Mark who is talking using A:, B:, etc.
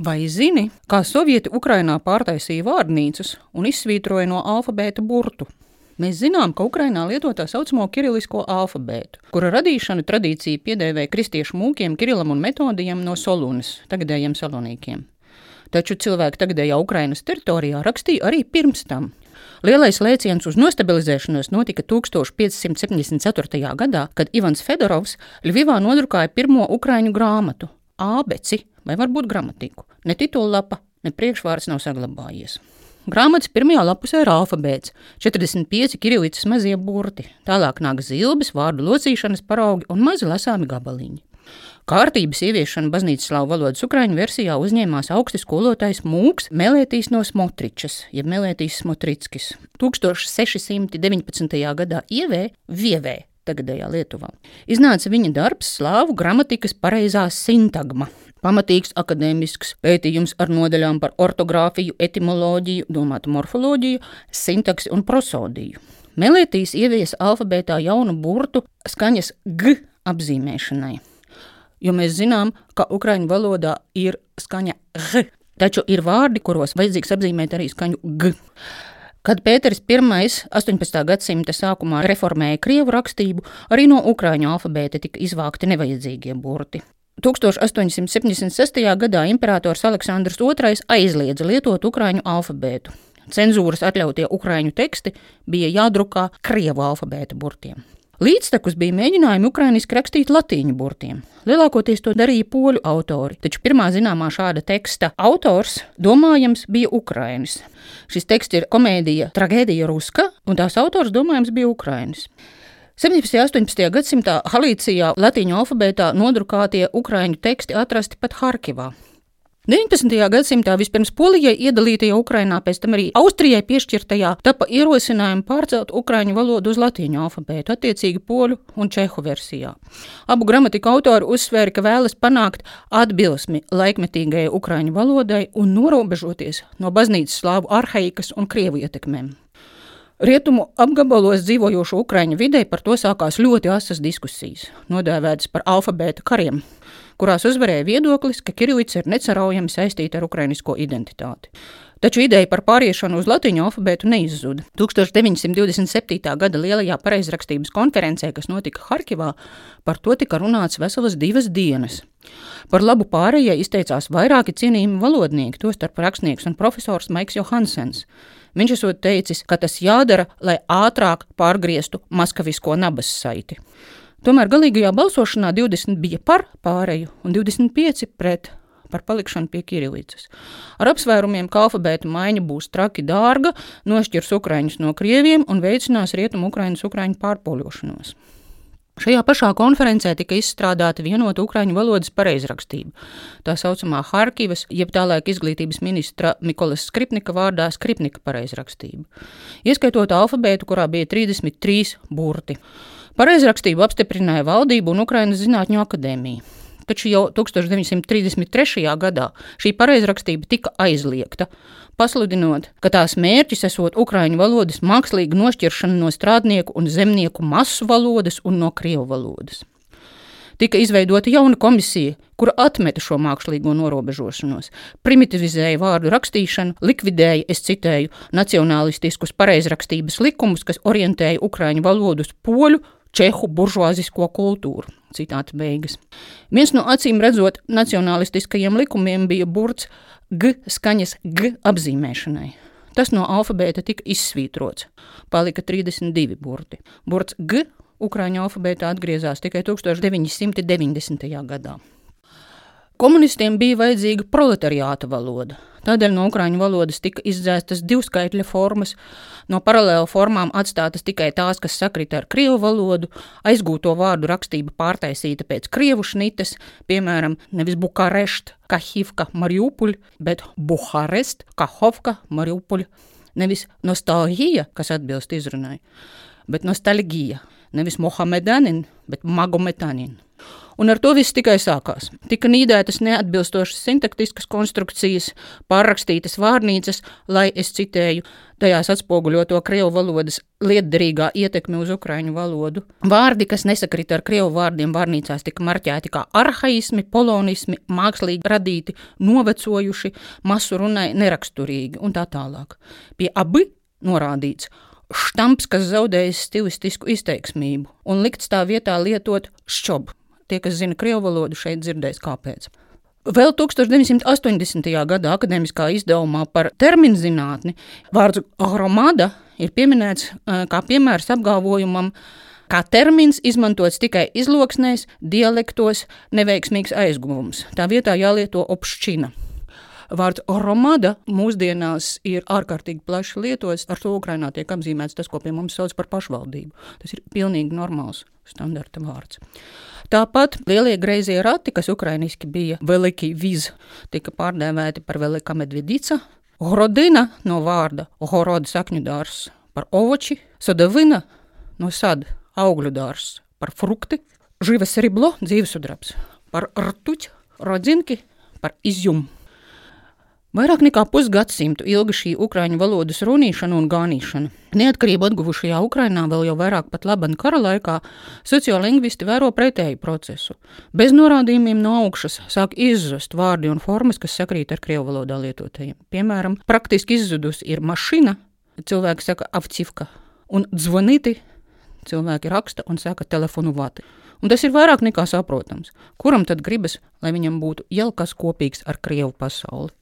A: Vai zini, kā sovieti Ukrainā pārtaisīja vārnīcas un izsvītroja no alfabēta burtu? Mēs zinām, ka Ukrainā lieto tā saucamo kirilisko alfabētu, kura radīšanu tradīcija piedēvēja kristiešu mūkiem Kirilam un Metodijam no Solunas, tagadējiem Salonīkiem. Taču cilvēki tagadējā Ukrainas teritorijā rakstīja arī pirms tam. Lielais lēciens uz nostabilizēšanos notika 1574. gadā, kad Ivans Fedorovs Ļuvivā nodrukāja pirmo ukraiņu grāmatu - Ābeci vai varbūt gramatiku. Ne titullapa, ne priekšvārds nav saglabājies. Grāmatas pirmajā lapusē ir alfabēts, 45 kirilītas mazie burti, tālāk nāk zilbes, vārdu locīšanas paraugi un mazi lasāmi gabaliņi. Kārtības ieviešanu baznīcas slāvu valodas ukraiņu versijā uzņēmās augsts skolotājs Mūks Melētīs no Smotričas, jeb Melētīs Smotrickis. 1619. gadā ievē Vievē, tagadējā Lietuvā. Iznāca viņa darbs slāvu gramatikas pareizā sintagma, Pamatīgs akadēmisks pētījums ar nodaļām par ortogrāfiju, etimoloģiju, domātu morfoloģiju, sintaksi un prosodiju. Melētīs ieviesa alfabētā jaunu burtu skaņas G apzīmēšanai. Jo mēs zinām, ka ukraiņu valodā ir skaņa G, taču ir vārdi, kuros vajadzīgs apzīmēt arī skaņu G. Kad Pēters I 18. gadsimta sākumā reformēja krievu rakstību, arī no ukrāņu alfabēta tika izvākti nevajadzīgie burti. 1876. gadā imperators Aleksandrs II aizliedza lietot ukrāņu alfabētu. Cenzūras atļautie ukrāņu teksti bija jādrukā krievu alfabēta burtiem. Līdztekus bija mēģinājumi ukrāniski rakstīt latīņu burtiem. Lielākoties to darīja poļu autori, taču pirmā zināmā šāda teksta autors, domājams, bija Ukrānis. Šis teksts ir komēdija Tragēdija Ruska, un tās autors, domājams, bija Ukrānis. 17. un 18. gadsimtā Halīcijā latīņu alfabētā nodrukātie ukrāņu teksti atrasti pat Harkivā. 19. gadsimtā vispirms Polijai iedalītajā Ukrainā, pēc tam arī Austrijai piešķirtajā, tapa ierosinājumi pārcelt ukrāņu valodu uz latīņu alfabētu, attiecīgi poļu un čehu versijā. Abu gramatiku autori uzsvēra, ka vēlas panākt atbilsmi laikmetīgajai ukrāņu valodai un norobežoties no baznīcas slāvu arhaikas un krievu ietekmēm. Rietumu apgabalos dzīvojošo ukraiņu vidē par to sākās ļoti asas diskusijas, nodēvētas par alfabēta kariem, kurās uzvarēja viedoklis, ka kirilica ir neceraujami saistīta ar ukrainisko identitāti. Taču ideja par pāriešanu uz latviešu alfabētu neizzuda. 1927. gada lielajā pareizrakstības konferencē, kas notika Harkivā, par to tika runāts veselas divas dienas. Par labu pārējai izteicās vairāki cienījami valodnieki, tostarp rakstnieks un profesors Maiks Johansens. Viņš esot teicis, ka tas jādara, lai ātrāk pārgrieztu maskavisko nabas saiti. Tomēr galīgajā balsošanā 20 bija par pārēju un 25 pret par palikšanu pie Kirilīcas. Ar apsvērumiem, ka alfabēta maiņa būs traki dārga, nošķirs Ukraiņus no Krieviem un veicinās rietumu Ukraiņas Ukraiņu pārpoļošanos. Šajā pašā konferencē tika izstrādāta vienota ukraiņu valodas pareizrakstība. Tā saucamā Harkivas, jeb tālaik izglītības ministra Mikolas Skripnika vārdā Skripnika pareizrakstība. Ieskaitot alfabētu, kurā bija 33 burti. Pareizrakstību apstiprināja valdība un Ukrainas Zinātņu akadēmija taču jau 1933. gadā šī pareizrakstība tika aizliegta, pasludinot, ka tās mērķis esot ukraiņu valodas mākslīga nošķiršana no strādnieku un zemnieku masu valodas un no krievu valodas. Tika izveidota jauna komisija, kura atmeta šo mākslīgo norobežošanos, primitivizēja vārdu rakstīšanu, likvidēja, es citēju, nacionālistiskus pareizrakstības likumus, kas orientēja ukraiņu valodu uz poļu, čehu buržuāzisko kultūru. Citāta beigas. Viens no acīm redzot nacionālistiskajiem likumiem bija burts G skaņas G apzīmēšanai. Tas no alfabēta tika izsvītrots. Palika 32 burti. Burts G Ukrāņu alfabētā atgriezās tikai 1990. gadā. Komunistiem bija vajadzīga proletariāta valoda. Tādēļ no ukrāņu valodas tika izdzēstas divskaitļa formas, no paralēlu formām atstātas tikai tās, kas sakrita ar krievu valodu, aizgūto vārdu rakstība pārtaisīta pēc krievu šnites, piemēram, nevis Bukarešt, Kahivka, Mariupuļ, bet Buharest, Kahovka, Mariupuļ. Nevis nostalģija, kas atbilst izrunai, bet nostalģija. Nevis Mohamedanin, bet Magometanin. Un ar to viss tikai sākās. Tika nīdētas neatbilstošas sintaktiskas konstrukcijas, pārrakstītas vārnīcas, lai, es citēju, tajās atspoguļoto krievu valodas lietderīgā ietekme uz ukraiņu valodu. Vārdi, kas nesakrita ar krievu vārdiem, vārnīcās tika marķēti kā arhaismi, polonismi, mākslīgi radīti, novecojuši, masu runai neraksturīgi un tā tālāk. Pie abi norādīts štamps, kas zaudējis stilistisku izteiksmību, un likts tā vietā lietot šķobu. Tie, kas zina krievu valodu, šeit dzirdēs kāpēc. Vēl 1980. gada akadēmiskā izdevumā par terminu zinātni vārds agromada ir pieminēts kā piemērs apgalvojumam, kā termins izmantots tikai izloksnēs, dialektos, neveiksmīgs aizguvums. Tā vietā jālieto opšķina. Vārds romada mūsdienās ir ārkārtīgi plaši lietots. Ar to Ukrainā tiek apzīmēts tas, ko pie mums sauc par pašvaldību. Tas ir pilnīgi normāls standarta vārds. Tāpat lielie greizie rati, kas ukrainiski bija veliki viz, tika pārdēvēti par velika medvedīca. Horodina no vārda horoda sakņu dārs par ovoči, sadavina no sada augļu dārs par frukti, živas riblo dzīvesudrabs par rtuķi, rodzinki par izjumu. Vairāk nekā pusgadsimtu ilga šī ukraiņu valodas runīšana un gānīšana. Neatkarību atguvušajā Ukrainā vēl jau vairāk pat laban kara laikā sociolingvisti vēro pretēju procesu. Bez norādījumiem no augšas sāk izzust vārdi un formas, kas sakrīt ar krievu valodā lietotajiem. Piemēram, praktiski izzudusi ir mašīna, cilvēki saka avcivka, un dzvanīti cilvēki raksta un saka telefonu vati. Un tas ir vairāk nekā saprotams. Kuram tad gribas, lai viņam būtu jau kas kopīgs ar krievu pasauli?